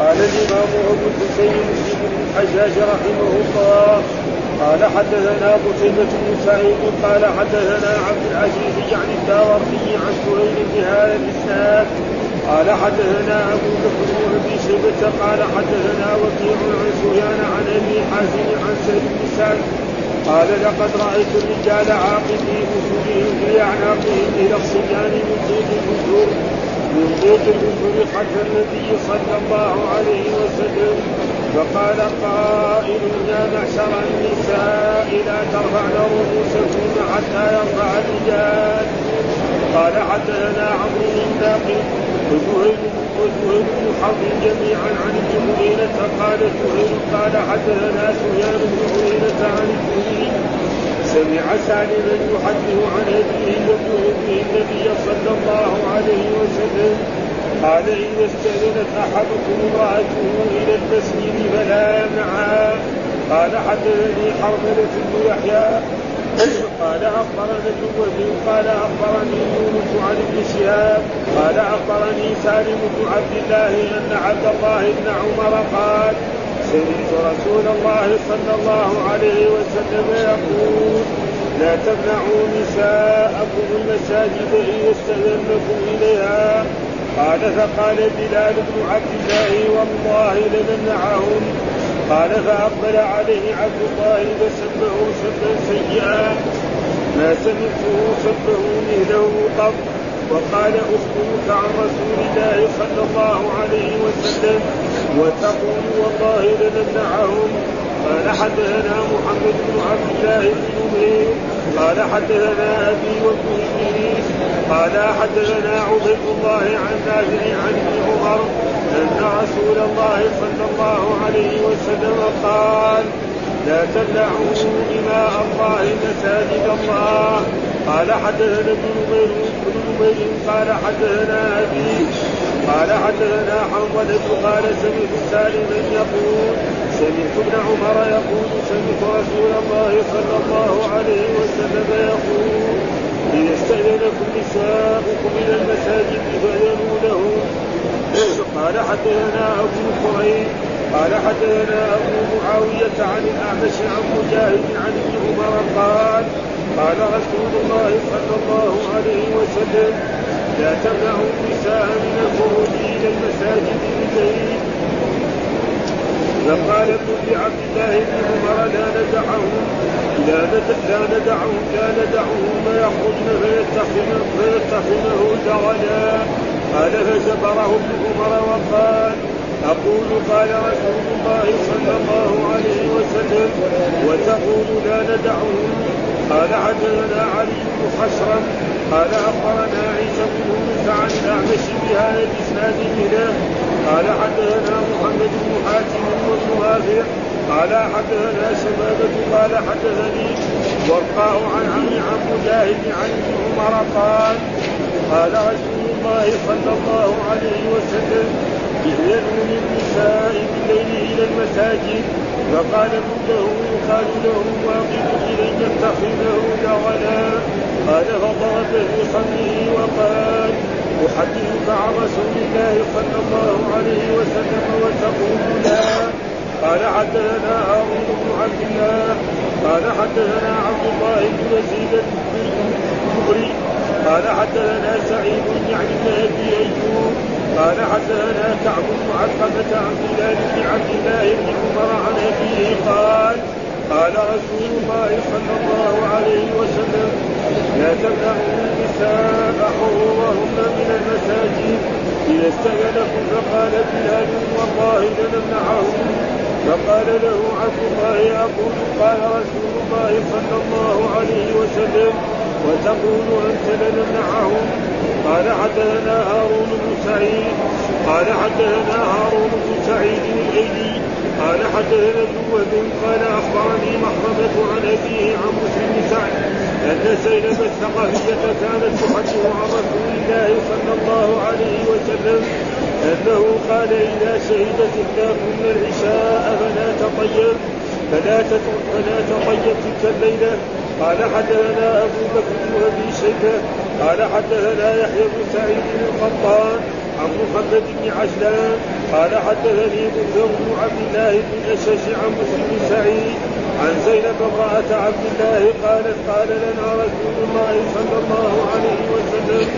قال الإمام أبو الحسين بن الحجاج رحمه الله قال حدثنا قتيبة بن سعيد قال حدثنا عبد العزيز يعني الداوردي عن سهيل بهذا الإسناد قال حدثنا أبو بكر بن أبي شيبة قال حدثنا وكيع عن سفيان عن أبي حازم عن سعيد بن سعد قال لقد رأيت الرجال بسورهم في أعناقهم إلى الصبيان من طيب البذور طيب البذور خلف النبي صلى الله عليه وسلم. فقال قائل يا معشر النساء لا ترفعن رؤوسكن حتى يرفع الرجال. قال حدثنا عمرو بن وزهير وزهير بن حرب جميعا عن ابن عيينة قال زهير قال حدثنا سفيان بن عيينة عن الزهري سمع سالما يحدث عن ابيه وابن النبي صلى الله عليه وسلم قال إذا استأذنت أحدكم امرأته إلى المسجد فلا يمنعها قال حدثني حرملة بن يحيى قال اخبرنا ابن قال أخبرني يونس عن ابن شهاب قال أخبرني سالم بن عبد الله أن عبد الله بن عمر قال سمعت رسول الله صلى الله عليه وسلم يقول لا تمنعوا نساءكم المساجد اذا استاذنكم إليها قال فقال بلال بن عبد الله والله لنمنعهم قال فأقبل عليه عبد الله فسبه سبا سيئا. ما سمعته سبه مثله قط. وقال أخبرك عن رسول الله صلى الله عليه وسلم وتقول والله لنمنعهم. قال حدثنا محمد بن عبد الله بن قال حدثنا أبي وابن قال حدثنا عبيد الله عن نافع عن ابن عمر أن رسول الله صلى الله عليه وسلم قال لا تمنعوا إماء الله مساجد الله. قال حدثنا ابن نمير بن نمير قال حدثنا أبي قال حدثنا حنظلة قال سمعت سالما يقول سمعت ابن عمر يقول سمعت رسول الله صلى الله عليه وسلم يقول. إذا استأذنكم نساؤكم إلى المساجد فأذنوا لهم قال حدثنا أبو كريم قال حدثنا أبو معاوية عن الأعمش عن مجاهد عن ابن عمر قال قال رسول الله صلى الله عليه وسلم لا تمنعوا النساء من الخروج إلى المساجد بالليل فقال ابن لعبد الله بن عمر لا ندعهم لا ندعهم لا ندعهم فيخرجن فيتخذن فيتخذنه دغلا قال فزبره ابن عمر وقال أقول قال رسول الله صلى الله عليه وسلم وتقول لا ندعهم. قال حدثنا علي بن قال أخبرنا عيسى بن يونس عن الأعمش بهذا الإسناد منه قال حدثنا محمد بن حاتم رافع قال حدثنا شبابة قال حدثني ورقاء عن عمي عن مجاهد عن عمر قال قال رسول الله صلى الله عليه وسلم اذنوا للنساء بالليل إلى المساجد فقال له يقال له واقف الي يتخذه لغنا قال فضرب صدره وقال احدثك عن رسول الله صلى الله عليه وسلم وتقول لا. قال حدثنا هارون بن عبد الله قال حدثنا عبد الله بن يزيد الجبري قال حدثنا سعيد يعني بن أبي أيوب قال حدثنا كعب بن علقمة عن بلال بن عبد الله بن عمر عن أبيه قال قال رسول الله صلى الله عليه وسلم لا تمنعوا النساء حرورهن من المساجد اذا استأذنكم فقال بلال والله لنمنعهم. فقال له عبد الله أقول قال رسول الله صلى الله عليه وسلم وتقول أنت لنمنعهم. قال حدثنا هارون بن سعيد قال حدثنا هارون بن سعيد الايلي قال حدثنا ابن وهب قال أخبرني مخرمة عن أبيه عن مسلم سعد أن زينب الثقفية كانت تحدث عن رسول الله صلى الله عليه وسلم أنه قال إذا شهدت احداكن العشاء فلا تطيب فلا فلا تطيب تلك الليلة. قال حدثنا أبو بكر بن أبي شيبة قال حدثنا يحيى بن سعيد القطان عن محمد بن عجلان قال حدثني بكر بن عبد الله بن الاشش عن مسلم بن سعيد عن زينب امرأة عبد الله قالت قال لنا رسول الله صلى الله عليه وسلم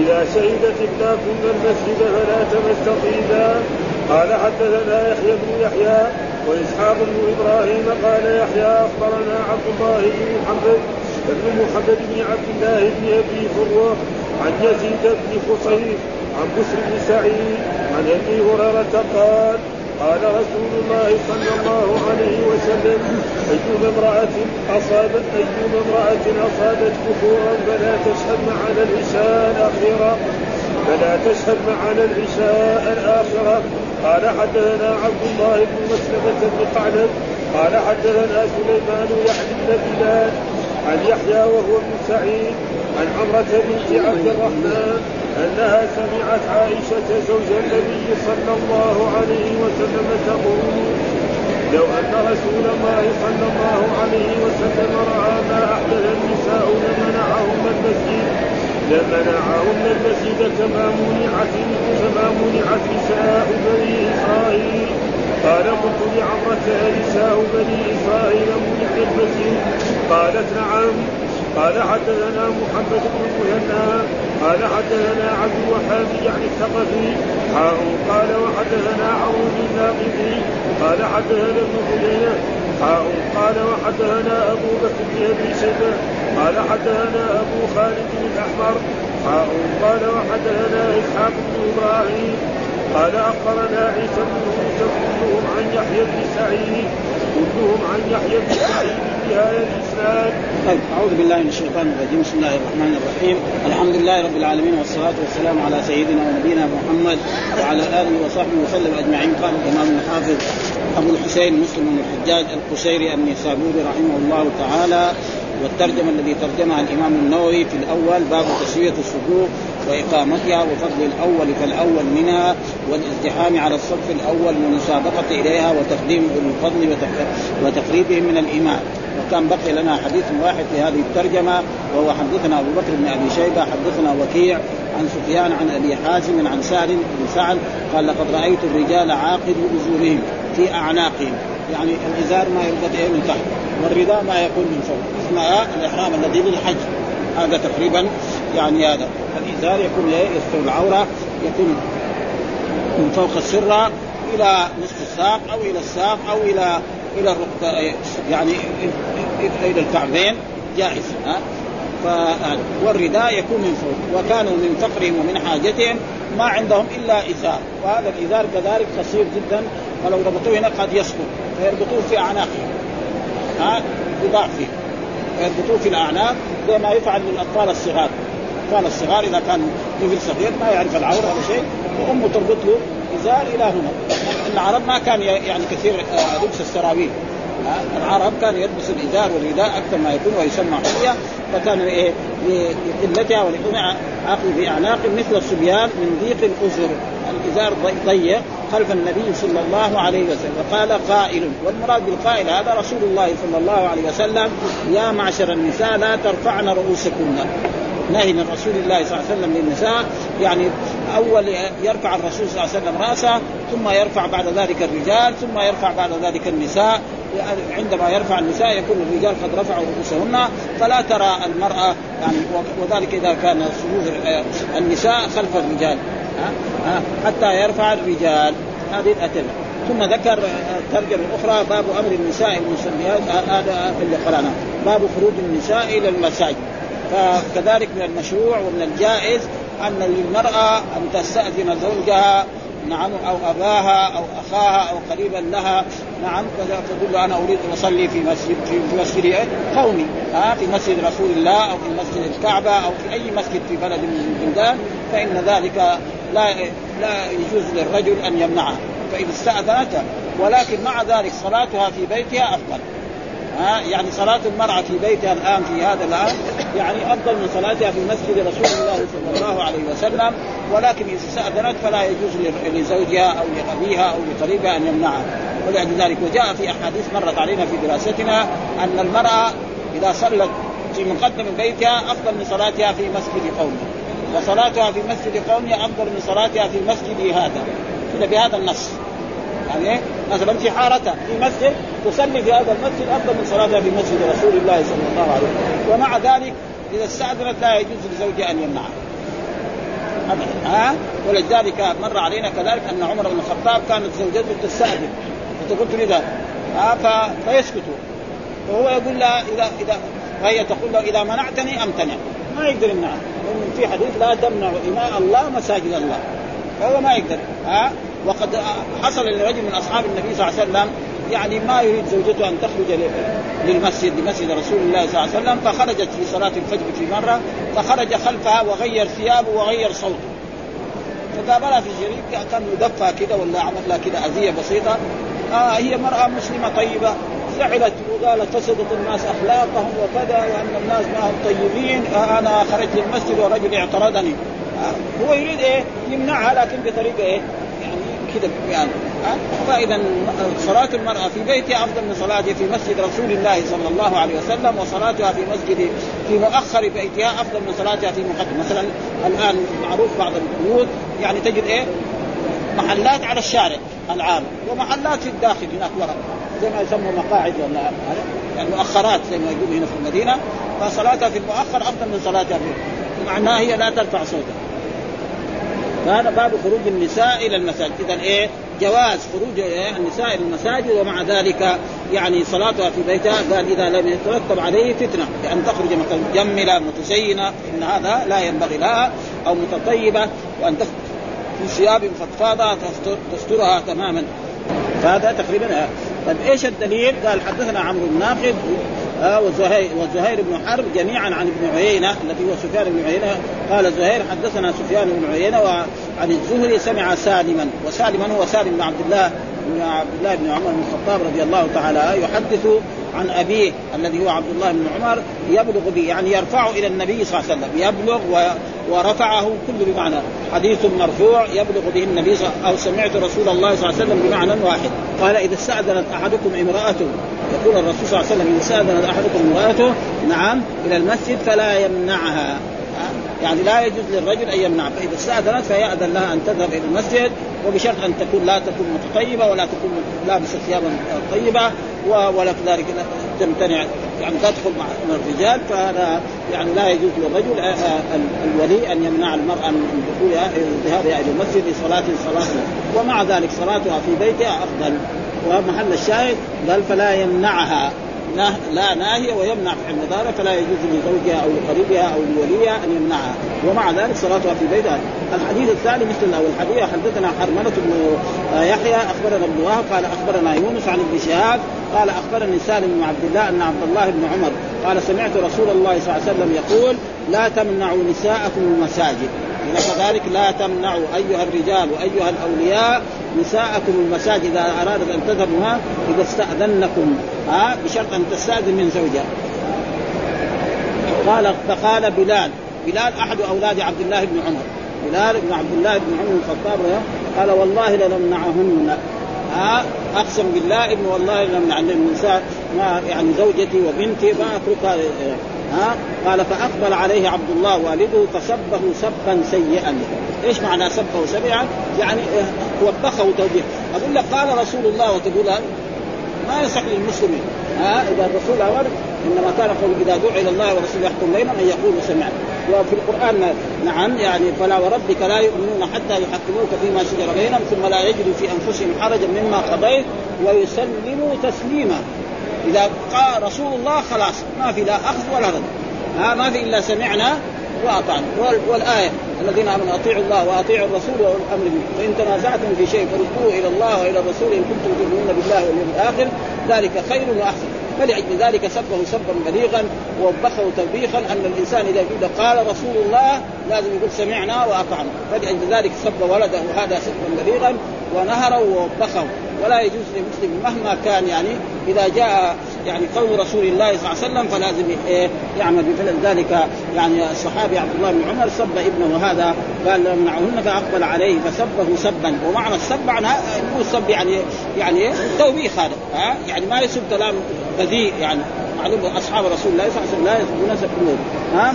إذا شهدت إحداكن المسجد فلا تمس طيبا قال حدثنا يحيى بن يحيى وإسحاق بن إبراهيم قال يحيى أخبرنا عبد الله بن محمد بن محمد بن عبد الله بن أبي فروة عن يزيد بن خصيف عن بشر بن سعيد عن أبي هريرة قال قال رسول الله صلى الله عليه وسلم أيما امرأة أصابت أيما امرأة أصابت كفورا فلا تشهد معنا العشاء الأخيرة فلا تشهد معنا العشاء الآخرة. قال حدثنا عبد الله بن مسلمة بن قعنب قال حدثنا سليمان يعني بن بلال عن يحيى وهو ابن سعيد عن عمرة بنت عبد الرحمن أنها سمعت عائشة زوج النبي صلى الله عليه وسلم تقول لو أن رسول الله صلى الله عليه وسلم رأى ما أحدث النساء لمنعهن المسجد لمنعهن المسجد كما منعت كما منعت نساء بني إسرائيل. قال قلت لعمرة نساء بني إسرائيل منعت المسجد؟ قالت نعم. قال حدثنا محمد بن المثنى قال حدثنا عبد الوهاب يعني الثقفي قال وحدثنا عون الناقدي قال حدثنا ابن حاء قال وحدثنا أبو بكر بن أبي شيبة قال حدثنا أبو خالد الأحمر قال وحدثنا إسحاق بن إبراهيم قال أخبرنا عيسى بن كلهم عن يحيى بن سعيد كلهم عن يحيى بن سعيد بهذا الاسناد. طيب أعوذ بالله من الشيطان الرجيم. بسم الله الرحمن الرحيم. الحمد لله رب العالمين والصلاة والسلام على سيدنا ونبينا محمد وعلى آله وصحبه وسلم أجمعين. قال الإمام الحافظ أبو الحسين مسلم بن الحجاج القشيري النسابوري رحمه الله تعالى. والترجمة الذي ترجمها الإمام النووي في الأول باب تسوية الصفوف وإقامتها وفضل الأول فالاول منها والازدحام على الصف الأول والمسابقة إليها وتقديم بالفضل وتقريبهم من الإيمان. وكان بقي لنا حديث واحد في هذه الترجمة وهو حدثنا أبو بكر بن أبي شيبة حدثنا وكيع عن سفيان عن أبي حازم عن سعد بن سعد قال لقد رأيت الرجال عاقدوا اجورهم في أعناقهم. يعني الإزار ما إيه من تحت والرداء ما يكون من فوق. اسمها الإحرام الذي للحج. هذا تقريبا يعني هذا. الازار يكون يستر العورة يكون من فوق السرة إلى نصف الساق أو إلى الساق أو إلى إلى يعني إلى الكعبين جائز ها؟ والرداء يكون من فوق وكانوا من فقرهم ومن حاجتهم ما عندهم إلا إزار. وهذا الإزار كذلك قصير جدا فلو ربطوه هنا قد يسقط فيربطوه في أعناقهم ها؟ بضعفه فيربطوه في الاعناق زي ما يفعل للاطفال الصغار. الأطفال الصغار إذا كان طفل صغير ما يعرف العوره ولا شيء وأمه تربط له إزار إلى هنا. العرب ما كان يعني كثير آه، لبس السراويل. العرب كان يلبس الإزار والرداء أكثر ما يكون ويسمى حليه فكان لقلتها ولكون عقل في أعناق مثل الصبيان من ضيق الأزر. الإزار ضيق خلف النبي صلى الله عليه وسلم. وقال قائل والمراد بالقائل هذا رسول الله صلى الله عليه وسلم يا معشر النساء لا ترفعن رؤوسكن. نهي من رسول الله صلى الله عليه وسلم للنساء يعني أول يرفع الرسول صلى الله عليه وسلم رأسه ثم يرفع بعد ذلك الرجال ثم يرفع بعد ذلك النساء. عندما يرفع النساء يكون الرجال قد رفعوا رؤوسهن فلا ترى المرأة يعني وذلك إذا كان صفوف النساء خلف الرجال. حتى يرفع الرجال. هذه الأتمة ثم ذكر الترجمة الأخرى باب أمر النساء المصليات هذا اللي قرأناه باب خروج النساء إلى المساجد. فكذلك من المشروع ومن الجائز أن للمرأة أن تستأذن زوجها نعم أو أباها أو أخاها أو قريبا لها نعم تقول له أنا أريد أن أصلي في مسجد في مسجد قومي ها في مسجد رسول الله أو في مسجد الكعبة أو في أي مسجد في بلد من البلدان فإن ذلك لا لا يجوز للرجل أن يمنعها فاذا استاذنت ولكن مع ذلك صلاتها في بيتها أفضل. ها يعني صلاة المرأة في بيتها الآن في هذا الآن يعني أفضل من صلاتها في مسجد رسول الله صلى الله عليه وسلم ولكن إذا استأذنت فلا يجوز لزوجها أو لأبيها أو لقريبها أن يمنعها. ولأجل ذلك وجاء في أحاديث مرت علينا في دراستنا أن المرأة إذا صلت في مقدم بيتها أفضل من صلاتها في مسجد قومها. وصلاتها في مسجد قومها أفضل من صلاتها في مسجد هذا. كذا بهذا النص. يعني؟ مثلا في حارتها في مسجد تصلي في هذا المسجد أفضل من صلاتها في مسجد رسول الله صلى الله عليه وسلم. ومع ذلك إذا استأذنت لا يجوز لزوجها أن يمنعها. ابدا. ها؟ ولذلك مر علينا كذلك أن عمر بن الخطاب كانت زوجته تستأذن. فتقول تريد ها؟ فيسكتوا وهو يقول لها اذا اذا وهي تقول له إذا منعتني أمتنع. ما يقدر يمنعها. في حديث لا تمنع إماء الله مساجد الله. فهو ما يقدر. ها؟ وقد حصل لرجل من أصحاب النبي صلى الله عليه وسلم يعني ما يريد زوجته أن تخرج للمسجد لمسجد رسول الله صلى الله عليه وسلم فخرجت في صلاة الفجر في مرة فخرج خلفها وغير ثيابه وغير صوته. فقابلها في الشريك كان مدفى كده ولا عمل لها كده أذية بسيطة. آه هي مرأة مسلمة طيبة. زعلت وقالت فسدت الناس أخلاقهم وكذا وأن الناس ما هم طيبين آه أنا خرجت للمسجد ورجل اعترضني. آه هو يريد إيه؟ يمنعها لكن بطريقة إيه؟ كذا يعني فإذا صلاة المرأة في بيتها أفضل من صلاتها في مسجد رسول الله صلى الله عليه وسلم وصلاتها في مسجد في مؤخر بيتها أفضل من صلاتها في مقدم مثلا الآن معروف بعض البيوت يعني تجد إيه؟ محلات على الشارع العام ومحلات في الداخل هناك ورا زي ما يسموا مقاعد ولا يعني مؤخرات زي ما يقولوا هنا في المدينة. فصلاتها في المؤخر أفضل من صلاتها في معناها هي لا ترفع صوتها. فهذا باب خروج النساء إلى المساجد. اذا إيه؟ جواز خروج النساء إلى المساجد ومع ذلك يعني صلاتها في بيتها. قال إذا لم يترتب عليه فتنة يعني تخرج مثلا مجملة متزينه إن هذا لا ينبغي لها أو متطيبة وأن تخرج في ثياب فضفاضه تسترها تماما. فهذا تقريبا طيب إيش الدليل؟ قال حدثنا عمرو الناقد آه وزهير وزهير بن حرب جميعا عن ابن عيينة الذي هو سفيان بن عيينة. قال زهير حدثنا سفيان بن عيينة وعن الزهري سمع سالما وسالما هو سالم بن عبد الله بن عبد الله بن عمر بن الخطاب رضي الله تعالى يحدث عن أبيه الذي هو عبد الله بن عمر يبلغ به يعني يرفعه إلى النبي صلى الله عليه وسلم يبلغ ورفعه كل بمعنى حديث مرفوع يبلغ به النبي صلى أو سمعت رسول الله صلى الله عليه وسلم بمعنى واحد. قال إذا استأذنت أحدكم امراته يقول الرسول صلى الله عليه وسلم اذا استاذنت أحدكم امرأته نعم إلى المسجد فلا يمنعها. يعني لا يجوز للرجل أن يمنع فإذا استأذنت فيأذن لها أن تذهب إلى المسجد وبشرط أن تكون لا تكون متطيبة ولا تكون لابسة ثيابا طيبة ولا كذلك تمتنع يعني تدخل مع الرجال. فهذا يعني لا يجوز للرجل آه، آه، الولي أن يمنع المرأة من دخولها ذهابها إلى المسجد لصلاة صلاة ومع ذلك صلاتها في بيتها أفضل. ومحل الشاهد قال فلا يمنعها. لا ناهية ويمنع في النظارة فلا يجوز لزوجها أو لقريبها أو لوليها أن يمنعها. ومع ذلك صلاتها في بيتها الحديث الثاني مثل الأول الحديث حدثنا حرملة بن يحيى أخبرنا ابن وهب قال أخبرنا يونس عن ابن شهاب قال أخبرني سالم بن عبد الله أن عبد الله بن عمر قال سمعت رسول الله صلى الله عليه وسلم يقول لا تمنعوا نساءكم المساجد. كذلك لا تمنعوا أيها الرجال وأيها الأولياء نساءكم المساجد. إذا أرادت أن تذهبوا إذا استأذنكم ها بشرط أن تستأذن من زوجها. قال فقال بلال. بلال أحد أولاد عبد الله بن عمر. بلال بن عبد الله بن عمر الخطاب قال والله لنمنعهن. أقسم بالله ابن والله لنمنع النساء ما يعني زوجتي وبنتي ما أتركها ها قال فأقبل عليه عبد الله والده فسبه سبا سيئا. إيش معنى سبه سيئا؟ يعني وبخه توبيخ. أقول لك قال رسول الله وتقول ما يصح للمسلمين ها إذا الرسول أمر إنما كان قول إذا دعي إلى الله ورسوله يحكم بينهم أن يقولوا سمعنا وفي القرآن نعم يعني فلا وربك لا يؤمنون حتى يحكموك فيما شجر بينهم ثم لا يجدوا في أنفسهم حرجا مما قضيت ويسلموا تسليما. إذا قال رسول الله خلاص ما في لا أخذ ولا رد. ها ما في إلا سمعنا وأطعنا. والآية الذين آمنوا أطيعوا الله وأطيعوا الرسول وأولي الأمر منكم. فإن تنازعتم في شيء فردوه إلى الله وإلى الرسول إن كنتم تؤمنون بالله واليوم الآخر ذلك خير وأحسن. فلأجل ذلك سبه سبا بليغا ووبخه توبيخا أن الإنسان إذا يقول قال رسول الله لازم يقول سمعنا وأطعنا. فلأجل ذلك سب ولده هذا سبا بليغا ونهره ووبخه. ولا يجوز للمسلم مهما كان يعني إذا جاء يعني قول رسول الله صلى الله عليه وسلم فلازم إيه يعمل. بفعل ذلك يعني الصحابي عبد الله بن عمر سب ابنه هذا قال يمنعهن فأقبل عليه فسبه سبا. ومعنى السب مو السب يعني يعني توبيخ هذا. ها؟ يعني ما يسب كلام بذيء يعني. معلوم أصحاب رسول الله صلى الله عليه وسلم لا يسبون سب ها؟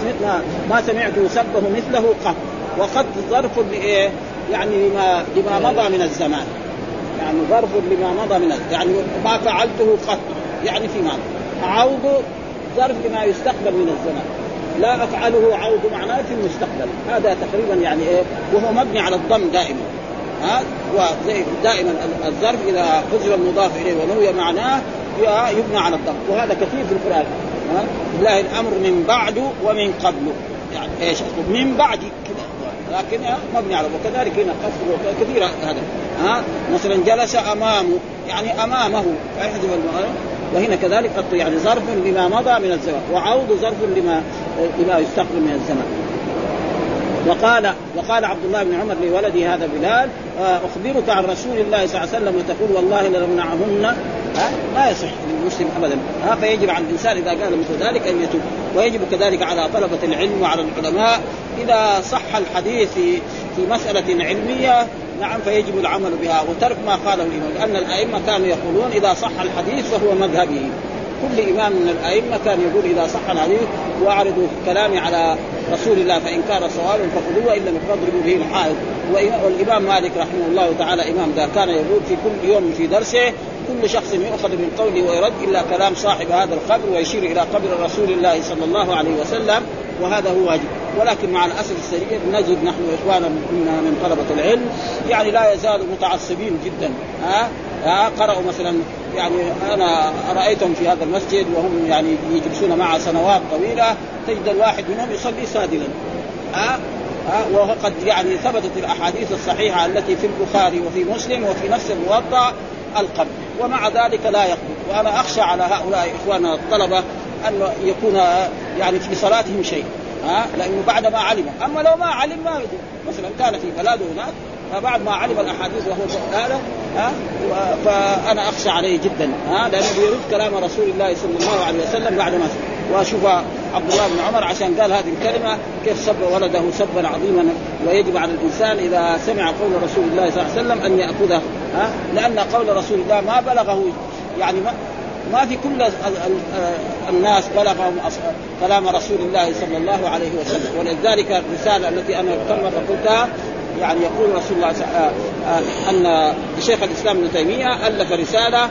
ما سمعت سبه مثله قط. وقد ظرف لايه؟ يعني لما لما مضى من الزمان. يعني ظرف لما مضى من يعني ما فعلته قط. يعني في ماضي عوض ظرف لما يستقبل من الزمان. لا أفعله عوض معناة في المستقبل هذا تقريبا يعني إيه؟ وهو مبني على الضم دائما. ها؟ وزي دائما الظرف إذا حذف المضاف إليه ونوي معناه يبنى على الضم. وهذا كثير في القرآن. ها؟ لله الأمر من بعد ومن قبل. يعني إيش من بعد. كذا لكن مبني على وكذلك هنا قصر كثيرة هذا. ها مثلا جلس أمامه يعني أمامه يحذف وهنا كذلك قد يعني ظرف لما مضى من الزمان وعوض ظرف لما لما يستقبل من الزمان. وقال وقال عبد الله بن عمر لولده هذا بلال آه، أخبرك عن رسول الله صلى الله عليه وسلم وتقول والله لنمنعهن. لا يصح للمسلم ابدا. ها؟ فيجب على الإنسان إذا قال مثل ذلك أن يتوب. ويجب كذلك على طلبة العلم وعلى العلماء إذا صح الحديث في في مسألة علمية نعم فيجب العمل بها. وترك ما قاله الإمام لأن الأئمة كانوا يقولون إذا صح الحديث فهو مذهبي. كل إمام من الأئمة كان يقول إذا صح الحديث وأعرضوا كلامي على رسول الله فإن كان صوابا فخذوه وإن لم فاضربوا به الحائط والإمام مالك رحمه الله تعالى إمام ذا كان يقول في كل يوم في درسه كل شخص يؤخذ من قوله ويرد إلا كلام صاحب هذا القبر ويشير إلى قبر رسول الله صلى الله عليه وسلم وهذا هو واجب. ولكن مع الأسف الشديد نجد نحن إخوانا من طلبة العلم يعني لا يزالوا متعصبين جدا. ها؟ ها؟ قرأوا مثلا يعني أنا رأيتهم في هذا المسجد وهم يعني يجلسون معه سنوات طويلة تجد الواحد منهم يصلي سادلا ها؟ ها؟ وقد يعني ثبتت الأحاديث الصحيحة التي في البخاري وفي مسلم وفي نفس الموضع القبر. ومع ذلك لا يقبل. وأنا أخشى على هؤلاء إخواننا الطلبة أن يكون يعني في صلاتهم شيء. ها؟ لأنه بعد ما علم. أما لو ما علم ما يجوز مثلا كان في بلاده هناك فبعد ما علم الأحاديث وهو هذا ها فأنا أخشى عليه جدا ها لأنه بيرد كلام رسول الله صلى الله عليه وسلم بعد ما وأشوف عبد الله بن عمر عشان قال هذه الكلمة كيف سب ولده سبا عظيما ويجب على الإنسان إذا سمع قول رسول الله صلى الله عليه وسلم أن يأخذه ها لأن قول رسول الله ما بلغه يعني ما ما في كل الناس بلغهم كلام رسول الله صلى الله عليه وسلم. ولذلك الرسالة التي أنا كم مره قلتها يعني يقول رسول الله آه، آه، أن شيخ الإسلام ابن تيمية ألف رسالة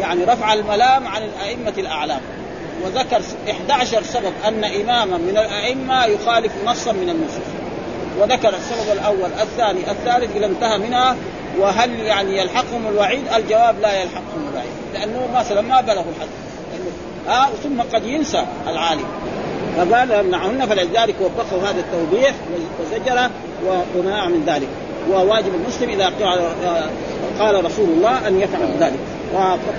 يعني رفع الملام عن الأئمة الأعلام وذكر 11 سبب أن إماما من الأئمة يخالف نصا من النصوص وذكر السبب الأول الثاني الثالث إلى انتهى منها وهل يعني يلحقهم الوعيد؟ الجواب لا يلحقهم الوعيد لأنه مثلا ما بلغوا الحد آه ثم قد ينسى العالم فقال يمنعهن فلذلك وبخه هذا التوبيخ وزجره ومنع من ذلك. وواجب المسلم إذا قال رسول الله أن يفعل ذلك.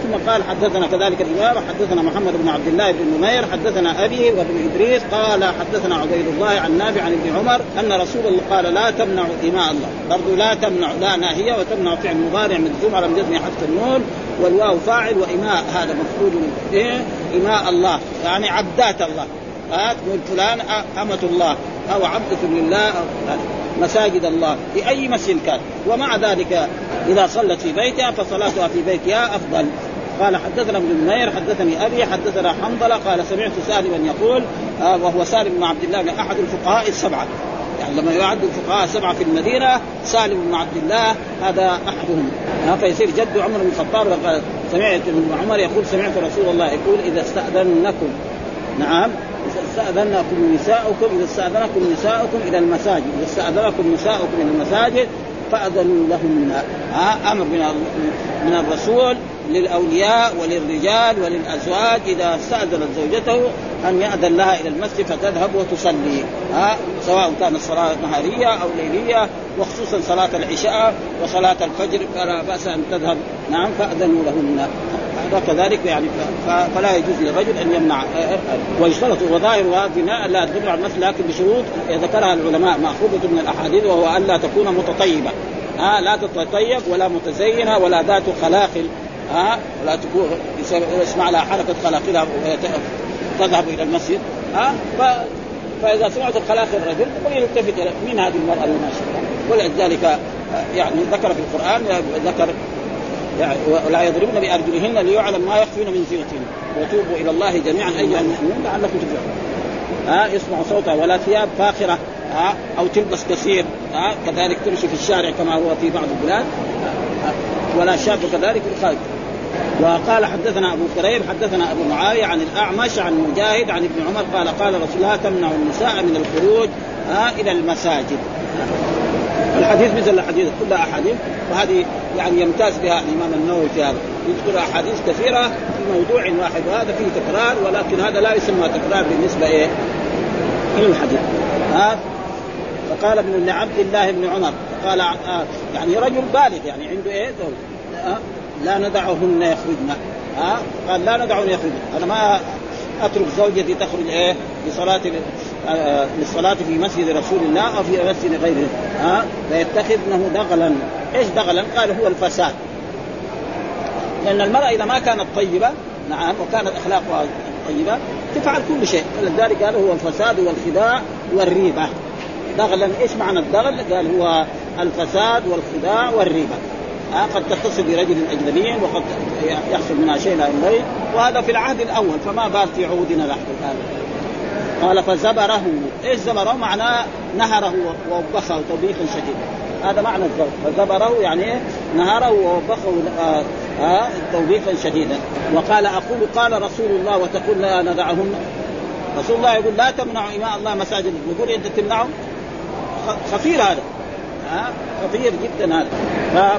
ثم قال حدثنا كذلك الإمام حدثنا محمد بن عبد الله بن نمير حدثنا ابي وابن إدريس قال حدثنا عبيد الله عن نافع عن ابن عمر أن رسول الله قال لا تمنع اماء الله. برضو لا تمنع لا ناهية وتمنع فعل مضارع من لم يزني حتى النون والواو فاعل وإماء هذا مفعول إيه إماء الله يعني عبدات الله. تقول فلان أمة الله أو عبدة لله أو مساجد الله. في أي مسجد كان. ومع ذلك إذا صلت في بيتها فصلاتها في بيتها أفضل. قال حدثنا ابن نمير حدثني أبي حدثنا حنظلة قال سمعت سالما يقول آه وهو سالم بن عبد الله أحد الفقهاء السبعة. يعني لما يعد الفقهاء السبعه في المدينة سالم بن عبد الله هذا أحدهم. آه فيصير جد عمر بن الخطاب سمعت ابن عمر يقول سمعت رسول الله يقول إذا استأذنكم. نعم. إذا استأذنكم نساؤكم إذا استأذنكم نساؤكم إلى المساجد إذا استأذنكم نساؤكم إلى المساجد فأذنوا لهن ها أمر من الرسول للأولياء وللرجال وللأزواج إذا استأذنت زوجته أن يأذن لها إلى المسجد فتذهب وتصلي. ها سواء كانت صلاة نهارية أو ليلية وخصوصا صلاة العشاء وصلاة الفجر فلا بأس أن تذهب. نعم فأذنوا لهن وكذلك يعني فلا يجوز للرجل أن يمنع. ويشترط وظاهر بناء لا تدل على المثل لكن بشروط ذكرها العلماء. مأخوذة من الأحاديث وهو الا تكون متطيبة. ها لا تتطيب ولا متزينة ولا ذات خلاخل. ها ولا تكون يسمع لها حركة خلاقلها تذهب إلى المسجد. ها ف... فإذا سمعت خلاخل الرجل يلتفت إلى من هذه المرأة الماشيه ولذلك يعني ذكر في القرآن ذكر يعني ولا يضربن بأرجلهن ليعلم ما يخفين من زينتهن وتوبوا إلى الله جميعا أيها المؤمنون لعلكم تفلحون. ها يسمع صوتها ولا ثياب فاخرة ها أو تلبس قصير ها كذلك تمشي في الشارع كما هو في بعض البلاد ولا شاب كذلك الخارج. وقال حدثنا أبو كريم حدثنا أبو معاوية عن الأعمش عن مجاهد عن ابن عمر قال قال رسول الله تمنع النساء من الخروج إلى المساجد. الحديث مثل الحديث كلها أحاديث وهذه يعني يمتاز بها الإمام النووي في هذا. يذكر أحاديث كثيرة في موضوع واحد وهذا فيه تكرار ولكن هذا لا يسمى تكرار بالنسبة إيه؟ إلى الحديث. ها؟ فقال ابن عبد الله بن عمر قال آه يعني رجل بالغ يعني عنده إيه؟ آه لا ندعهن يخرجن. ها؟ آه قال لا ندعهن يخرجن. أنا ما أترك زوجتي تخرج إيه؟ لصلاة آه للصلاة في مسجد رسول الله أو في مسجد غيره. ها؟ فيتخذنه دغلا. إيش دغلا؟ قال هو الفساد. لأن المرأة إذا ما كانت طيبة نعم وكانت أخلاقها طيبة تفعل كل شيء. فلذلك قال هو الفساد والخداع والريبة. دغلا إيش معنى الدغل؟ قال هو الفساد والخداع والريبة. آه قد تتصل برجل أجنبي وقد يحصل منها شيء لا وهذا في العهد الأول فما بال في عهودنا نحن الان قال فزبره إيش زبره؟ معناه نهره ووبخه توبيخا شديدا هذا معنى الزبر. فزبره يعني نهره ووبخه آه آه توبيخا شديدا وقال أقول قال رسول الله وتقول لا ندعهن رسول الله يقول لا تمنعوا إماء الله مساجد. يقول أنت تمنعه خطير هذا. ها خطير جدا هذا.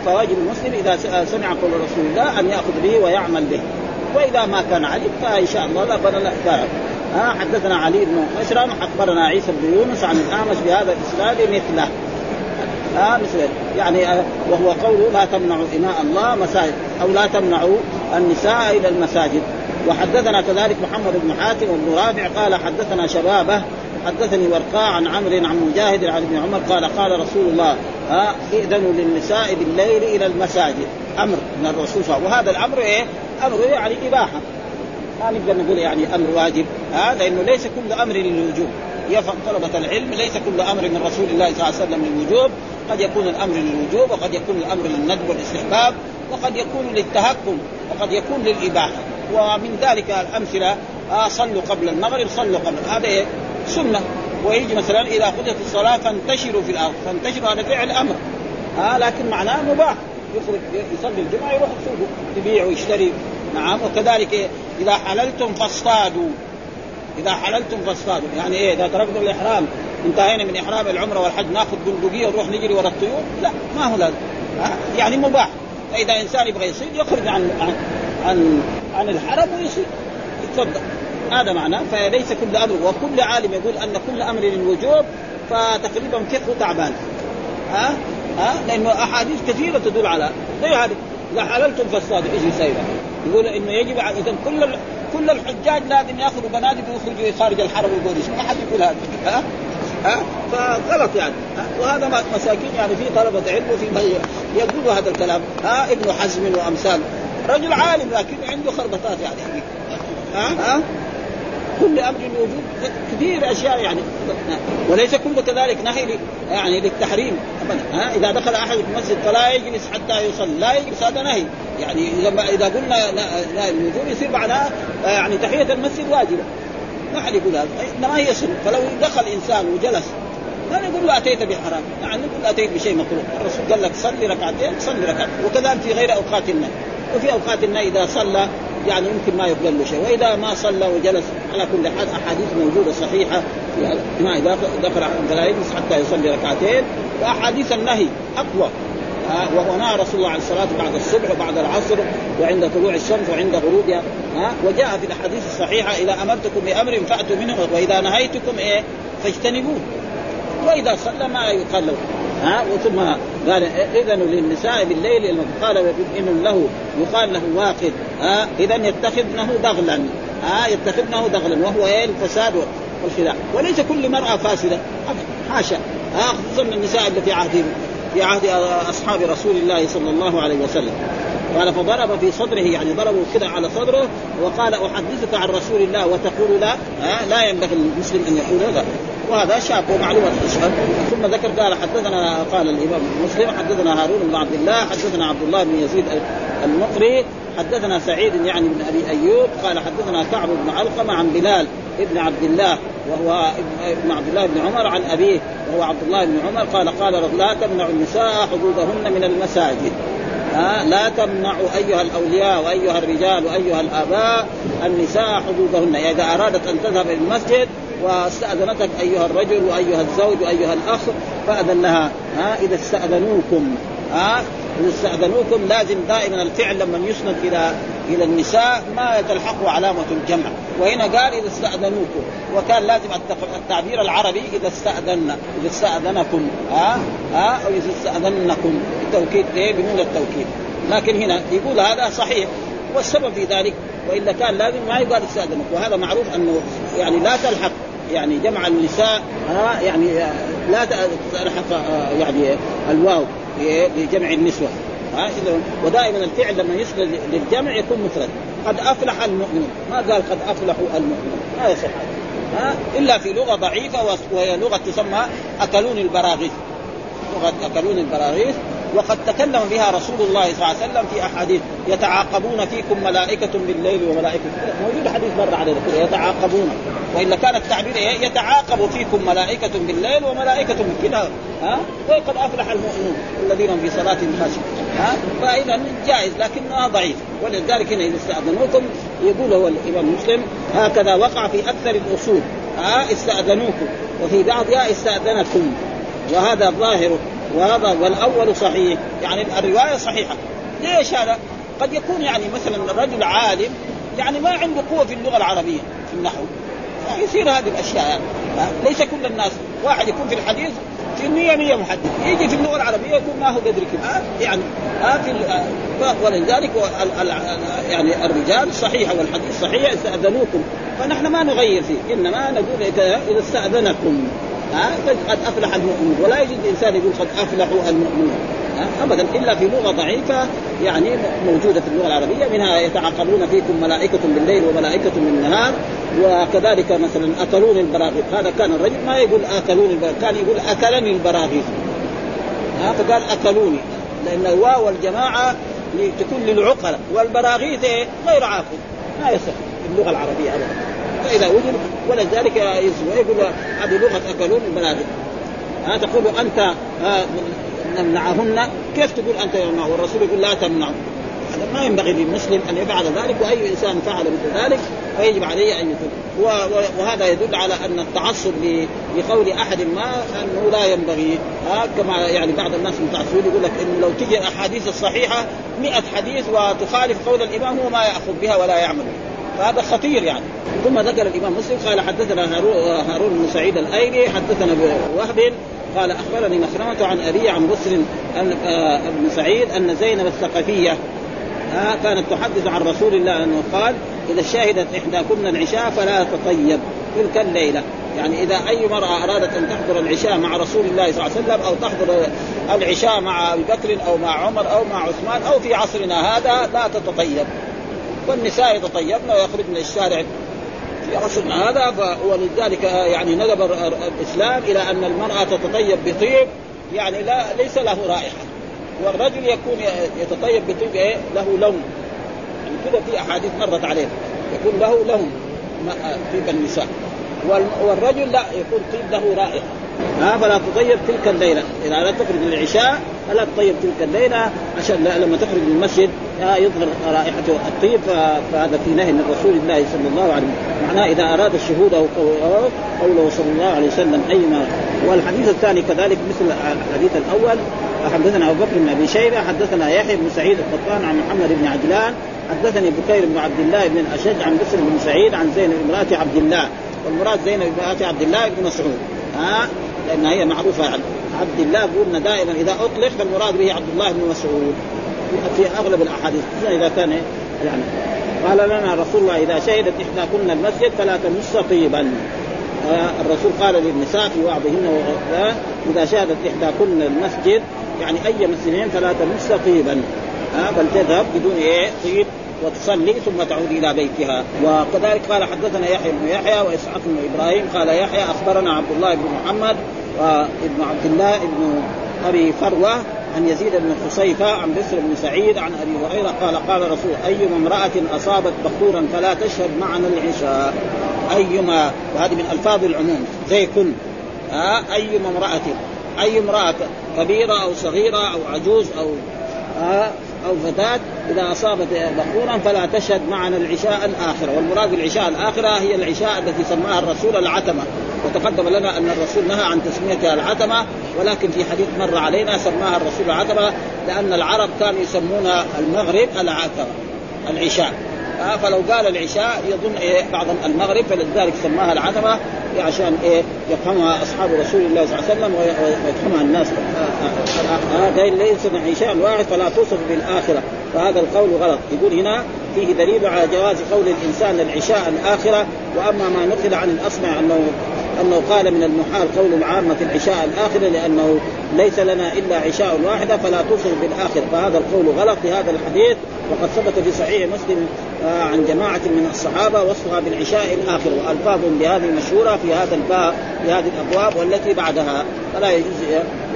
فواجب المسلم إذا سمع قول رسول الله أن يأخذ به ويعمل به. وإذا ما كان علم فإن شاء الله لا بل لا ها حدثنا علي بن مشرم أخبرنا عيسى بن يونس عن الأعمش بهذا الإسناد مثله. ها مثل يعني وهو قوله لا تمنعوا إماء الله مساجد أو لا تمنعوا النساء إلى المساجد. وحدثنا كذلك محمد بن حاتم وابن رافع قال حدثنا شبابه حدثني ورقاء عن عمرو عن مجاهد عن ابن عمر قال قال رسول الله ها ائذنوا للنساء بالليل إلى المساجد. أمر من الرسول صلى الله عليه وسلم. وهذا الأمر إيه؟ أمر يعني إباحة. ما نقدر نقول يعني أمر واجب. ها لأنه ليس كل أمر للوجوب. يفهم طلبة العلم ليس كل أمر من رسول الله صلى الله عليه وسلم للوجوب. قد يكون الأمر للوجوب وقد يكون الأمر للندب والاستحباب وقد يكون للتهكم وقد يكون للإباحة. ومن ذلك الأمثلة آه صلوا قبل المغرب صلوا قبل. هذا إيه؟ سنة. ويجي مثلا إذا قضيت الصلاة فانتشروا في الأرض. فانتشروا هذا فعل أمر. آه لكن معناه مباح. يخرج يصلي الجمعة يروح السوق يبيع ويشتري. نعم وكذلك؟ إذا حللتم فاصطادوا. إذا حللتم فاصطادوا. يعني إيه إذا تركتم الإحرام انتهينا من إحرام العمرة والحج نأخذ بندقية ونروح نجري ورا الطيور؟ لا ما هو لازم. يعني مباح. فإذا إنسان يبغى يصيد يخرج عن عن عن, عن الحرم ويصيد. يتفضل هذا معناه. فليس كل أمر وكل عالم يقول أن كل أمر للوجوب فتقريبا فقهه تعبان. ها ها لأنه أحاديث كثيرة تدل على. زي هذه إذا حللتم فاصطادوا. إيش يسوي يقول إنه يجب اذا كل كل الحجاج لازم يأخذوا بنادق ويخرجوا خارج الحرم ويقولوا ما حد يقول هذا؟ ها؟ ها؟ فغلط يعني؟ وهذا مساكين يعني في طلبة علم وفي يقولوا هذا الكلام. ها؟ ابن حزم وامثاله رجل عالم لكن عنده خربطات يعني. ها؟ ها؟ كل أمر وجود كثير أشياء يعني. وليس كل كذلك نهي يعني للتحريم. ابدا. ها؟ إذا دخل أحد المسجد فلا يجلس حتى يصلي. لا يجلس هذا نهي. يعني إذا إذا قلنا لا الوجوب يصير معناه يعني تحية المسجد واجبة. ما حد يقول هذا. إنما هي سنة. فلو دخل إنسان وجلس لا نقول له أتيت بحرام. يعني نقول أتيت بشيء مكروه. الرسول قال لك صلي ركعتين صلي ركعتين. وكذلك في غير أوقات النهي. وفي أوقات النهي إذا صلى يعني يمكن ما يقبل له شيء. وإذا ما صلى وجلس على كل حال أحاديث موجودة صحيحة في ما دخل فلا يجلس حتى يصلي ركعتين. وأحاديث النهي أقوى. وهو نهى رسول الله عن الصلاة بعد الصبح وبعد العصر وعند طلوع الشمس وعند غروبها. ها وجاء في الأحاديث الصحيحة إذا أمرتكم بأمر فأتوا منه وإذا نهيتكم إيه فاجتنبوه. وإذا صلى ما يقال له. ها وثم قال إذن للنساء بالليل قال إن له يقال له واقد. ها اذا يتخذنه دغلا ها يتخذنه دغلا وهو إيه؟ الفساد والخداع وليس كل مرأة فاسدة. حاشا. ها خصوصا النساء اللي في في عهد أصحاب رسول الله صلى الله عليه وسلم. قال فضرب في صدره يعني ضربه كده على صدره وقال أحدثك عن رسول الله. وتقول لا. لا ينبغي المسلم أن يقول لا. وهذا شاب ومعلومة تشهد ثم ذكر قال حدثنا قال الإمام مسلم حدثنا هارون بن عبد الله حدثنا عبد الله بن يزيد المقري حدثنا سعيد يعني بن أبي أيوب قال حدثنا كعب بن علقمة عن بلال ابن عبد الله وهو ابن عبد الله بن عمر عن أبيه وهو عبد الله بن عمر قال قال لا تمنع النساء حدودهن من المساجد. لا تمنعوا أيها الأولياء وأيها الرجال وأيها الآباء النساء حدودهن. يعني إذا أرادت أن تذهب إلى المسجد واستأذنتك أيها الرجل وأيها الزوج وأيها الأخ فاذن لها ها إذا استأذنوكم ها إذا استأذنوكم لازم دائما الفعل لما يسند إلى إلى النساء ما تلحقه علامة الجمع. وهنا قال إذا استأذنوكم وكان لازم التعبير العربي إذا استأذن إذا استأذنكم ها ها أو إذا استأذنكم. التوكيد إيه؟ بنون التوكيد. لكن هنا يقول هذا صحيح والسبب في ذلك وإلا كان لازم ما يقال استأذنك. وهذا معروف أنه يعني لا تلحق. يعني جمع النساء ها يعني لا تلحق يعني الواو لجمع النسوة. ها ودائما الفعل لما يسند للجمع يكون مفرد. قد أفلح المؤمنون. ما قال قد افلحوا المؤمنون. ما يصح. ها إلا في لغة ضعيفة وهي لغة تسمى أكلون البراغيث. لغة أكلون البراغيث. وقد تكلم بها رسول الله صلى الله عليه وسلم في أحاديث. يتعاقبون فيكم ملائكة بالليل وملائكة موجود حديث مر علينا يتعاقبون. وإلا كان التعبير يتعاقب فيكم ملائكة بالليل وملائكة كذا ها؟ وقد أفلح المؤمنون الذين في صلاتهم خاشعون ها؟ فإذا جائز لكنها ضعيف. ولذلك هنا إذا استأذنوكم يقول هو الإمام مسلم هكذا وقع في أكثر الأصول. ها؟ استأذنوكم. وفي بعضها استاذنكم وهذا ظاهر وهذا والأول صحيح يعني الرواية صحيحة. ليش هذا؟ قد يكون يعني مثلا رجل عالم يعني ما عنده قوة في اللغة العربية في النحو. يصير هذه الأشياء. يعني. ليس كل الناس واحد يكون في الحديث في المية مية محدث يجي في اللغة العربية يكون ما هو قدر كذا يعني آه في ولذلك يعني الرجال صحيحة والحديث صحيح استأذنوكم. فنحن ما نغير فيه إنما نقول إذا استأذنكم. ها؟ قد أفلح المؤمنون. ولا يجوز الإنسان يقول قد افلحوا المؤمنون. ابدا إلا في لغة ضعيفة يعني موجودة في اللغة العربية منها يتعاقبون فيكم ملائكة بالليل وملائكة بالنهار وكذلك مثلا أكلون البراغيث. هذا كان الرجل ما يقول أكلون البراغيث كان يقول أكلني البراغيث. ها؟ فقال أكلوني. لأن الواو والجماعة تكون للعقلاء والبراغيث؟ غير عاقل. ما يصح في اللغة العربية ابدا. فإذا وجد ولذلك يقول هذه لغه اكلون البلاغه ها تقول أنت نمنعهن. كيف تقول أنت يمنع والرسول يقول لا تمنعوا. هذا ما ينبغي للمسلم أن يفعل ذلك وأي إنسان فعل مثل ذلك فيجب عليه أن يكون وهذا يدل على أن التعصب لقول أحد ما أنه لا ينبغي. ها كما يعني بعض الناس المتعصبين يقول لك انه لو تجي الأحاديث الصحيحة 100 حديث وتخالف قول الإمام هو ما يأخذ بها ولا يعمل. فهذا خطير يعني. ثم ذكر الإمام مسلم قال حدثنا هارون بن سعيد الأيلي حدثنا وهب قال أخبرني مخرمة عن أبي عن ان آه، ابن سعيد أن زينب الثقفية آه كانت تحدث عن رسول الله أنه قال إذا شهدت إحداكن العشاء فلا تطيب تلك الليلة. يعني إذا أي مراه أرادت أن تحضر العشاء مع رسول الله صلى الله عليه وسلم أو تحضر العشاء مع أبي بكر أو مع عمر أو مع عثمان أو في عصرنا هذا لا تتطيب. والنساء يتطيبن ويخرجن الشارع في عصرنا هذا ولذلك يعني ندب الإسلام إلى أن المرأة تتطيب بطيب يعني لا ليس له رائحة. والرجل يكون يتطيب بطيب إيه؟ له لون. يعني كذا في أحاديث مرت عليه. يكون له لون طيب النساء. والرجل لا يكون طيب له رائحة. ها فلا تطيب تلك الليلة. إذا لا تخرج للعشاء فلا تطيب تلك الليلة عشان لما تخرج من المسجد يظهر رائحة الطيب فهذا في نهي من رسول الله صلى الله عليه وسلم. معناه إذا أراد الشهود أو قوله صلى الله عليه وسلم أيما. والحديث الثاني كذلك مثل الحديث الأول حدثنا أبو بكر بن أبي شيبة حدثنا يحيى بن سعيد القطان عن محمد بن عجلان حدثني بكير بن عبد الله بن الاشج عن بسر بن سعيد عن زينب امراه عبد الله. والمراد زينب امراه عبد الله بن مسعود. ها؟ لأن هي معروفة عن عبد الله قلنا دائما إذا أطلق فالمراد به عبد الله بن مسعود. في أغلب الأحاديث إذا كان يعني قال لنا رسول الله إذا شهدت إحداكن المسجد فلا تمس طيبا. آه الرسول قال للنساء في وعظهن إذا شهدت إحداكن المسجد يعني أي مسجدين فلا تمس طيبا. آه بل تذهب بدون إيه؟ طيب وتصلي ثم تعود إلى بيتها. وكذلك قال حدثنا يحيى بن يحيى وإسحاق بن إبراهيم قال يحيى أخبرنا عبد الله بن محمد وابن عبد الله بن أبي فروة عن يزيد بن خصيفه عن بسر بن سعيد عن أبي هريرة قال قال رسول ايما امرأة أصابت بخورا فلا تشهد معنا العشاء. أيما وهذه من ألفاظ العموم. زي كن ها؟ ايما امرأة. أي امرأة كبيرة أو صغيرة أو عجوز ها؟ أو فتاة إذا أصابت بخورا فلا تشهد معنا العشاء الآخرة. والمراد بالعشاء الآخرة هي العشاء التي سماها الرسول العتمة. وتقدم لنا أن الرسول نهى عن تسميتها العتمة ولكن في حديث مر علينا سماها الرسول العتمة لأن العرب كانوا يسمون المغرب العتمة العشاء. آه فلو قال العشاء يظن إيه بعض المغرب فلذلك سماها العتمه عشان إيه يفهمها أصحاب رسول الله صلى الله عليه وسلم ويفهمها الناس. هذا ليس عشاء واحد فلا توصف بالآخرة. فهذا القول غلط. يقول هنا فيه دليل على جواز قول الإنسان العشاء الآخرة وأما ما نقل عن الأصمع أنه أنه قال من المحال قول العامة العشاء الاخره لأنه ليس لنا إلا عشاء واحدة فلا توصف بالاخره فهذا القول غلط في هذا الحديث. وقد ثبت في صحيح مسلم آه، عن جماعة من الصحابة وصفها بالعشاء الآخر وألفاظ بهذه مشهورة في هذا الباب في هذه الأبواب والتي بعدها. فلا يجوز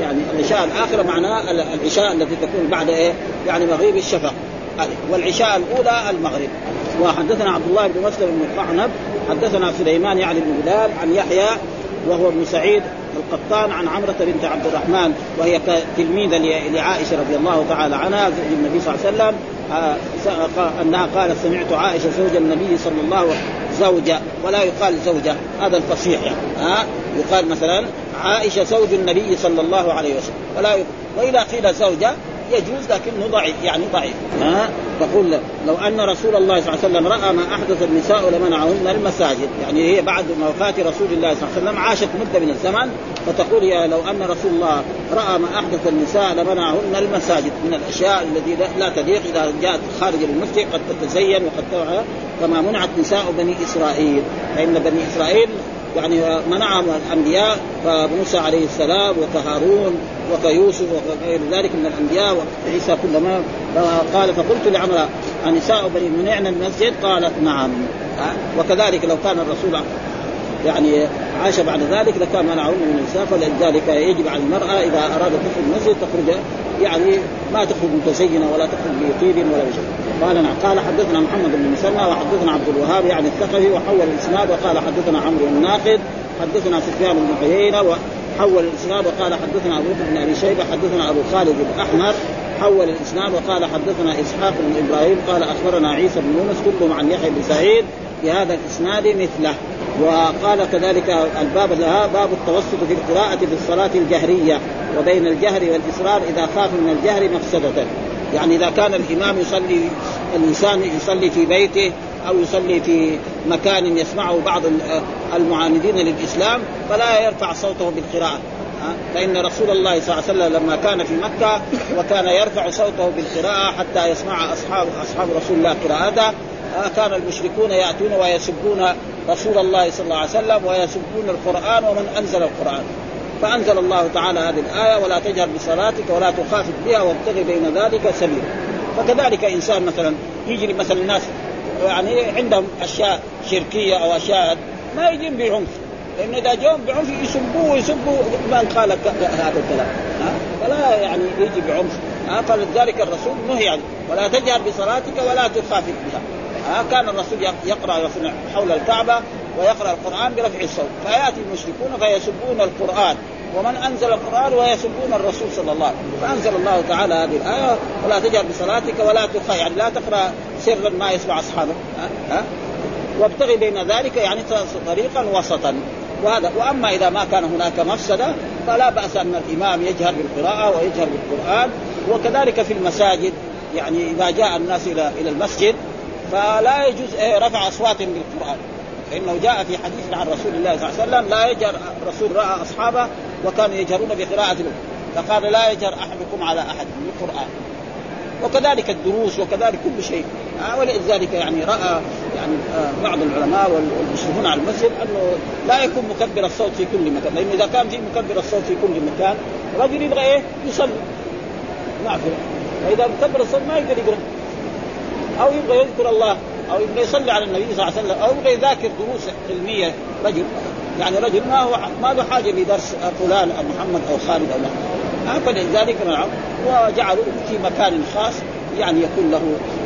يعني العشاء الآخرة معناه العشاء التي تكون بعد إيه؟ يعني مغيب الشفق. والعشاء الأولى المغرب. وحدثنا عبد الله بن مسلم بن القعنب حدثنا سليمان يعني بن بلال عن يحيى وهو ابن سعيد القطان عن عمرة بنت عبد الرحمن وهي تلميذة لعائشة رضي الله تعالى عنها زوج النبي صلى الله عليه وسلم. آه، أنها قالت سمعت عائشة زوج النبي صلى الله عليه وسلم زوجة ولا يقال زوجة. هذا الفصيح يعني. ها آه، يقال مثلا عائشة زوج النبي صلى الله عليه وسلم. ولا يقال وإذا قيل زوجة يجوز لكنه ضعيف. يعني ضعيف. ها؟ تقول لو أن رسول الله صلى الله عليه وسلم رأى ما أحدث النساء لمنعهن المساجد. يعني هي بعد وفاة رسول الله صلى الله عليه وسلم عاشت مدة من الزمن فتقول يا لو أن رسول الله رأى ما أحدث النساء لمنعهن المساجد. من الأشياء التي لا تليق إذا جاءت خارج المسجد قد تتزين وقد كما منعت نساء بني إسرائيل. فإن بني إسرائيل يعني منعهم الأنبياء فموسى عليه السلام وكهارون وكيوسف وغير ذلك من الأنبياء وعيسى كلما قال فقلت لعمر النساء بني منعنا المسجد؟ قالت نعم. وكذلك لو كان الرسول يعني عاش بعد ذلك لكان منعهن من النساء فلذلك يجب على المرأة إذا ارادت تخرج المسجد تخرج يعني ما تخرج متزينة ولا تخرج بطيب ولا بشيء قال نعم. قال حدثنا محمد بن مسلمى وحدثنا عبد الوهاب يعني الثقفي وحول الإسناد وقال حدثنا عمرو الناقد حدثنا سفيان بن عيينة وحول الإسناد وقال حدثنا أبو بكر بن أبي شيبة حدثنا أبو خالد الاحمر حول الإسناد وقال حدثنا إسحاق بن إبراهيم قال أخبرنا عيسى بن يونس كلهم عن يحيى بن سعيد بهذا الإسناد مثله. وقال كذلك الباب لها باب التوسط في القراءة في الصلاة الجهرية وبين الجهر والإصرار إذا خاف من الجهر مفسدة يعني إذا كان الإمام يصلي الإنسان يصلي في بيته أو يصلي في مكان يسمعه بعض المعاندين للإسلام فلا يرفع صوته بالقراءة. فإن رسول الله صلى الله عليه وسلم لما كان في مكة وكان يرفع صوته بالقراءة حتى يسمع أصحاب أصحاب رسول الله قراءته كان المشركون يأتون ويسبون رسول الله صلى الله عليه وسلم ويسبون القرآن ومن أنزل القرآن. فأنزل الله تعالى هذه الآية ولا تجهر بصلاتك ولا تخافت بها وابتغي بين ذلك سبيلا. فكذلك إنسان مثلا يجري مثلا الناس يعني عندهم أشياء شركية أو أشياء ما يجين بعنف. لأن إذا جاءوا بعنف يسبوه ويسبوا من قال هذا الكلام. فلا يعني يجي بعنف. فلذلك الرسول نهي عنه ولا تجهر بصلاتك ولا تخافت بها. ها كان الرسول يقرأ حول الكعبة ويقرأ القرآن برفع الصوت. فيأتي المشركون فيسبون القرآن. ومن أنزل القرآن ويسبون الرسول صلى الله عليه وسلم. فأنزل الله تعالى هذه الآية ولا تجهر بصلاتك ولا تخ يعني لا تقرأ سرا ما يسمع أصحابك. ها, ها؟ وابتغي بين ذلك يعني طريقا وسطا. وهذا وأما إذا ما كان هناك مفسدة فلا بأس أن الإمام يجهر بالقراءة ويجهر بالقرآن. وكذلك في المساجد يعني إذا جاء الناس إلى إلى المسجد فلا يجوز إيه رفع اصواتهم بالقرآن. فإنه جاء في حديث عن رسول الله صلى الله عليه وسلم لا يجهر الرسول رأى أصحابه وكانوا يجهرون بقراءة فقال لا يجهر أحدكم على أحد بالقرآن. وكذلك الدروس وكذلك كل شيء. آه ولذلك يعني رأى يعني آه بعض العلماء والمشرفون على المسجد أنه لا يكون مكبر الصوت في كل مكان. لأنه إذا كان في مكبر الصوت في كل مكان رجل يبغى إيه؟ يصلي. نعرف فإذا مكبر الصوت ما يقدر يقرأ. أو يبغى يذكر الله أو يبغى يصلي على النبي صلى الله عليه وسلم أو يبغى يذاكر دروس علمية. رجل يعني رجل ما هو ما له حاجة بدرس فلان أو محمد أو خالد أو لا فلذلك نعم وجعلوا في مكان خاص يعني يكون له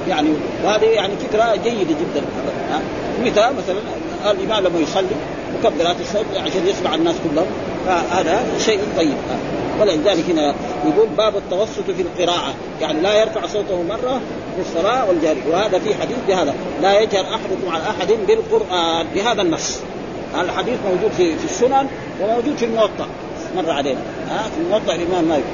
يعني وهذه يعني فكرة جيدة جدا. مثل مثلا الإمام لما يصلي مكبرات الصوت عشان يسمع الناس كلهم فهذا شيء طيب. ولذلك هنا يقول باب التوسط في القراءة يعني لا يرفع صوته مرة في الصلاة والجاري وهذا في حديث بهذا. لا يجهر أحدكم على أحد بالقرآن بهذا النص. الحديث موجود في في السنن وموجود في الموطأ. مر علينا. ها؟ في الموطأ الإمام مالك.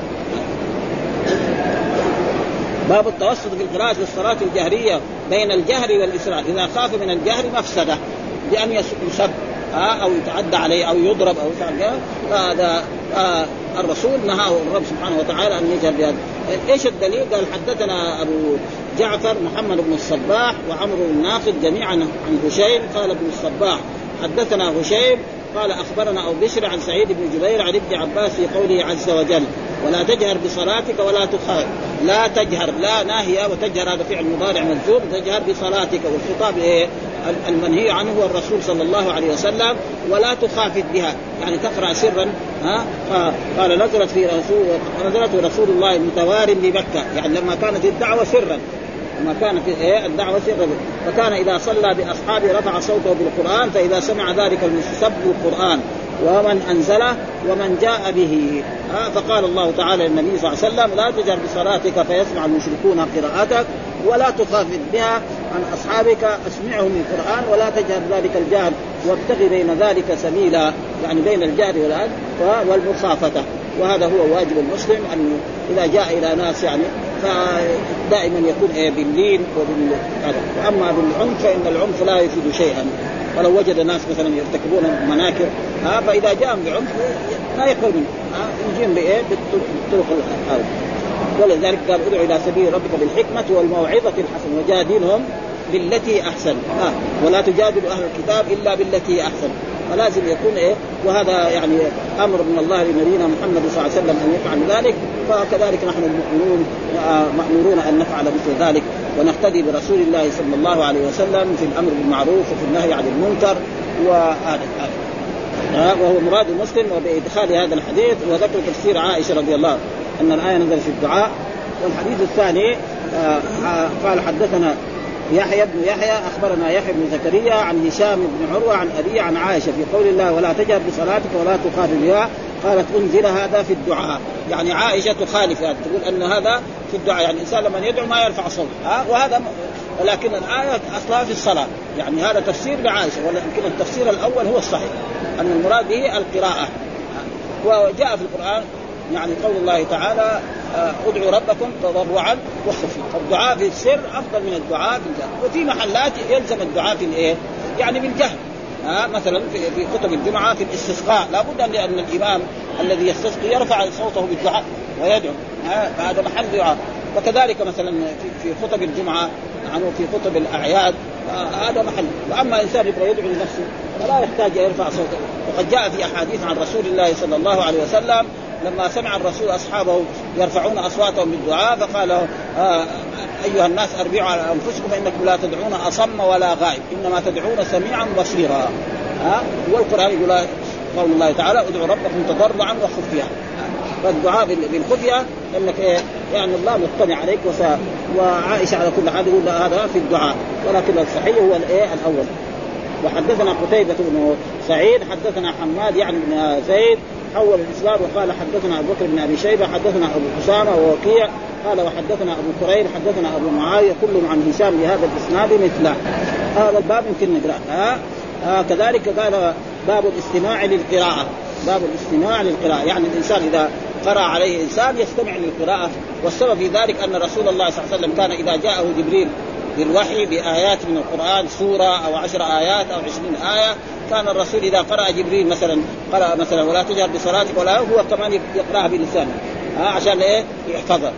باب التوسط في القراءة في الجهرية بين الجهر والإسراء. إذا خاف من الجهر مفسدة. بأن يسب أو يتعدى عليه أو يضرب أو يفعل فهذا آه الرسول نهاه الرب سبحانه وتعالى أن يجهر بهذا. إيش الدليل؟ قال حدثنا أبو جعفر محمد بن الصباح وعمرو الناقد جميعا عن هشيم قال ابن الصباح حدثنا هشيم قال أخبرنا أبو بشر عن سعيد بن جبير عن ابن عباس في قوله عز وجل ولا تجهر بصلاتك ولا تخاف لا تجهر لا ناهية وتجهر هذا فعل مضارع منزول تجهر بصلاتك والخطاب إيه المنهي عنه هو الرسول صلى الله عليه وسلم ولا تخافت بها. يعني تقرأ سرا ها؟ قال نزلت في رسول نزلت رسول الله متوار بمكه يعني لما كانت الدعوة سرا. لما كانت إيه؟ الدعوة سرا. فكان إذا صلى باصحابه رفع صوته بالقرآن فإذا سمع ذلك المسب القرآن. ومن انزله ومن جاء به. فقال الله تعالى للنبي صلى الله عليه وسلم لا تجر بصلاتك فيسمع المشركون قراءتك. ولا تخافت بها عن أصحابك اسمعهم القرآن ولا تجهر ذلك الجهل وابتغي بين ذلك سبيلا يعني بين الجهل والمخافته وهذا هو واجب المسلم انه إذا جاء إلى ناس يعني فدائما يكون إيه باللين وبال وأما بالعنف فإن العنف لا يفيد شيئا. ولو وجد ناس مثلا يرتكبون مناكر ها فإذا جاءهم بعنف لا يقبل منه. يجيهم بإيه؟ بالطرق هذه ولذلك قال ادعو إلى سبيل ربك بالحكمة والموعظة الحسنة وجادلهم بالتي أحسن. آه. ولا تجادل أهل الكتاب إلا بالتي أحسن. فلازم يكون إيه وهذا يعني أمر من الله لنبينا محمد صلى الله عليه وسلم أن يفعل ذلك. فكذلك نحن المؤمنون مأمورون أن نفعل مثل ذلك. ونقتدي برسول الله صلى الله عليه وسلم في الأمر بالمعروف وفي النهي عن المنكر. وهذا وهو مراد مسلم وبإدخال هذا الحديث. وذكر تفسير عائشة رضي الله إن الآية نزلت في الدعاء. والحديث الثاني آه، قال حدثنا يحيى بن يحيى أخبرنا يحيى بن زكريا عن هشام بن عروة عن ابي عن عائشة في قول الله ولا تجهر بصلاتك ولا تخاف بها قالت أنزل هذا في الدعاء يعني عائشة تخالف هذا تقول أن هذا في الدعاء. يعني الإنسان لما يدعو ما يرفع صوته ها؟ وهذا ولكن الآية أصلها في الصلاة. يعني هذا تفسير لعائشة ولكن التفسير الأول هو الصحيح أن المراد به القراءة. وجاء في القرآن يعني قول الله تعالى آه، ادعوا ربكم تضرعا وخفيا. فالدعاء في السر أفضل من الدعاء في الجهر وفي محلات يلزم الدعاء في الإيه؟ يعني بالجهر ها مثلا في, في خطب الجمعة في الاستسقاء. لابد أن لأن الإمام الذي يستسقي يرفع صوته بالدعاء ويدعو. هذا محل دعاء. وكذلك مثلا في, في خطب الجمعة يعني في خطب الأعياد. هذا محل. وأما إنسان يبغى يدعو لنفسه فلا يحتاج يرفع صوته. وقد جاء في أحاديث عن رسول الله صلى الله عليه وسلم لما سمع الرسول أصحابه يرفعون أصواتهم بالدعاء فقال آه أيها الناس أربعوا على أنفسكم فإنكم لا تدعون أصم ولا غائب إنما تدعون سميعا بصيرا. ها آه والقرآن يقول قول الله تعالى ادعوا ربكم تضرعا وخفيا. فالدعاء بالخفية إنك إيه يعني الله مطلع عليك وسا وعائشة على كل حال يقول هذا في الدعاء ولكن الصحيح هو الإيه الأول. وحدثنا قتيبة بن سعيد حدثنا حماد يعني بن زيد حول الإسلام وقال حدثنا أبو بكر بن أبي شيبة حدثنا أبو أسامة ووكيع قال وحدثنا أبو كريم حدثنا أبو معاوية كلهم عن هشام بهذا الإسناد مثله. هذا الباب يمكن نقرا ها؟ آه كذلك قال باب الاستماع للقراءة. باب الاستماع للقراءة. يعني الإنسان إذا قرأ عليه إنسان يستمع للقراءة. والسبب في ذلك أن رسول الله صلى الله عليه وسلم كان إذا جاءه جبريل بالوحي بآيات من القرآن سورة أو عشر آيات أو عشرين آية. كان الرسول إذا قرأ جبريل مثلا قرأ مثلا ولا تجهر بصلاتك ولا هو كمان يقرأها بلسانه. ها عشان إيه؟ يحفظها.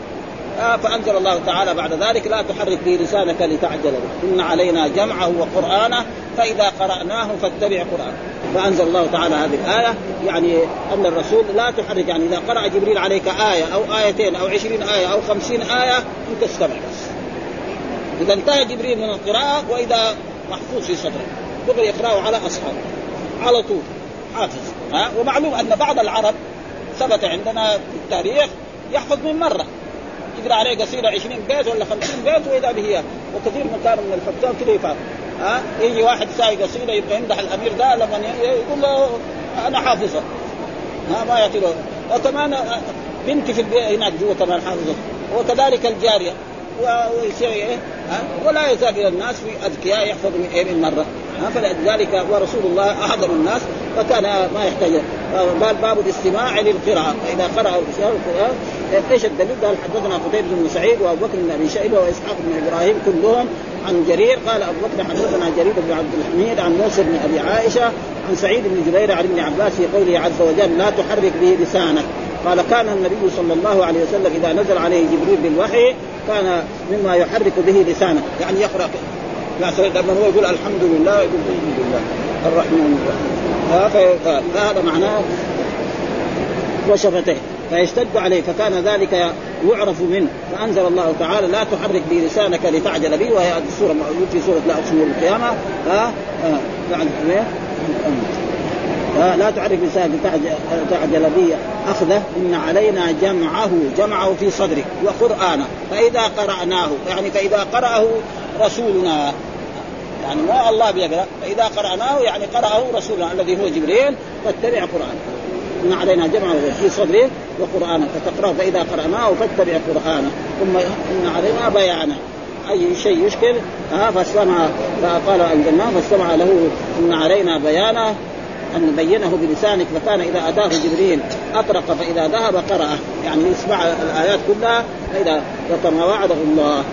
آه فأنزل الله تعالى بعد ذلك لا تحرك به لسانك لتعجل به. إن علينا جمعه وقرآنه فإذا قرأناه فاتبع قرآنه. فأنزل الله تعالى هذه الآية. يعني أن الرسول لا تحرك يعني إذا قرأ جبريل عليك آية أو آيتين أو عشرين آية أو خمسين آية أنت استمع بس. إذا انتهى جبريل من القراءة وإذا محفوظ في صدره. دغري يقرأه على أصحابه. على طول. حافظ. ها؟ ومعلوم أن بعض العرب ثبت عندنا في التاريخ يحفظ من مرة. يقرأ عليه قصيدة 20 بيت ولا 50 بيت وإذا به وكثير من كانوا من الحكام كذا يفهم. ها؟ يجي واحد ساي قصيدة يبغى يمدح الأمير ده لما يقول له أنا حافظه. ها؟ ما يعطي له. وكمان بنتي في البيت هناك جوا كمان حافظه. وكذلك الجارية. ويصير إيه؟ ولا يزال إلى الناس في أذكياء يحفظ من إيه؟ من مرة. فلذلك ورسول الله احضر الناس فكان ما يحتاج. قال باب الاستماع للقراءة. فإذا قرأ القران إيش الدليل؟ قال حدثنا قتيبة بن سعيد وأبو بكر بن أبي شيبة وإسحاق بن إبراهيم كلهم عن جرير قال أبو بكر حدثنا جرير بن عبد الحميد عن موسى بن أبي عائشة عن سعيد بن جبير عن ابن عباس في قوله عز وجل لا تحرك به لسانك. قال كان النبي صلى الله عليه وسلم إذا نزل عليه جبريل بالوحي كان مما يحرك به لسانه. يعني يقرأ مثلا لما هو يقول الحمد لله يقول الحمد لله. الرحمن الرحيم. فهذا معناه وشفتيه فيشتد عليه فكان ذلك يعرف منه. فأنزل الله تعالى لا تحرك به لسانك لتعجل به وهي السوره في سورة لا اقسم بالقيامه ها؟ لا تعرف لسانك تعجل به أخذه إن علينا جمعه جمعه في صدرك وقرآنه. فإذا قرأناه يعني فإذا قرأه رسولنا يعني ما الله بيقرأ. فإذا قرأناه يعني قرأه رسولنا الذي هو جبريل فاتبع قرآنه. إن علينا جمعه في صدره وقرآنه فتقرأه. فإذا قرأناه فاتبع قرآنه. ثم إن علينا بيانه. أي شيء يشكل ها فاستمع فقال أنزلناه فاستمع له إن علينا بيانه. أن نبينه بلسانك فكان إذا أتاه جبريل أطرق فإذا ذهب قرأه. يعني يسمع الآيات كلها فإذا وكما وعده الله.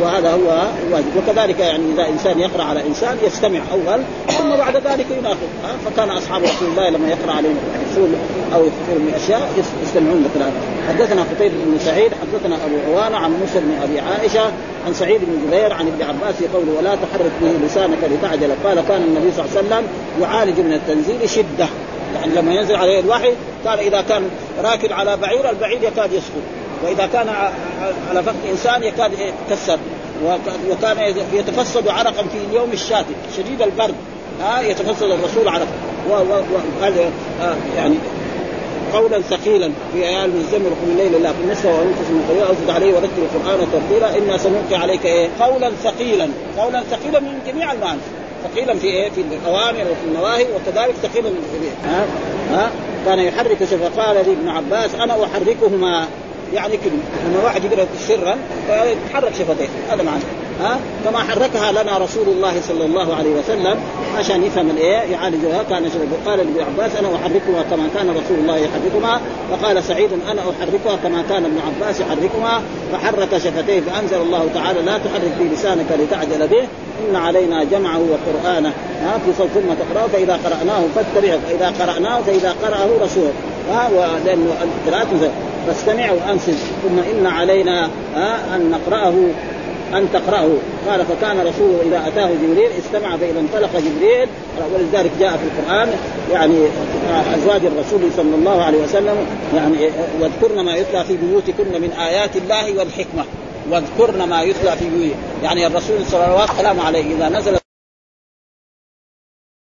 وهذا هو الواجب. وكذلك يعني إذا إنسان يقرأ على إنسان يستمع أول ثم بعد ذلك يناقض. فكان أصحاب رسول الله لما يقرأ عليهم الرسول أو يخبرهم من اشياء يستمعون لكلامه حدثنا قتيبة بن سعيد حدثنا أبو عوانة عن موسى بن أبي عائشة عن سعيد بن جبير عن ابن عباس في قوله ولا تحرك به لسانك لتعجل قال كان النبي صلى الله عليه وسلم يعالج من التنزيل شدة يعني لما ينزل عليه الوحي كان إذا كان راكب على بعير البعير يكاد يسقط وإذا كان على فخذ إنسان يكاد يتكسر. وكان يتفسد عرقا في اليوم الشاتي شديد البرد. ها يتفسد الرسول عرقا. وقال يعني قولا ثقيلا في ايات المزمل وقل الليل. الا في النصف وانفس من قليل اوزد عليه ورتل القرآن ترتيلا إنا سنلقي عليك إيه قولا ثقيلا. قولا ثقيلا من جميع المعاني. ثقيلا في إيه؟ في الأوامر وفي النواهي وكذلك ثقيلا ها؟ ها؟ كان يحرك فقال لي ابن عباس. أنا أحركهما. يعني كلمه لما واحد يقرأ سرا يتحرك شفتيه هذا معنى. ها؟ كما حركها لنا رسول الله صلى الله عليه وسلم عشان يفهم الإيه؟ يعالجها كان قال لابن عباس أنا أحركها كما كان رسول الله يحركها. وقال سعيد أنا أحركها كما كان ابن عباس يحركها. فحرك شفتيه فأنزل الله تعالى لا تحرك في لسانك لتعجل به إن علينا جمعه وقرآنه. ها؟ في صوت ثم تقرأه فإذا قرأناه فاتبعه فإذا قرأناه فإذا قرأه رسول ها؟ لأنه القراءات فاستمع وانصت ثم إن علينا ها أن نقرأه أن تقرأه. قال فكان رسول إذا أتاه جبريل استمع فإذا انطلق جبريل. ولذلك جاء في القرآن يعني أزواج الرسول صلى الله عليه وسلم. يعني واذكرن ما يتلى في بيوتكن من آيات الله والحكمة. واذكرن ما يتلى في بيوت يعني الرسول صلى الله عليه وسلم إذا نزل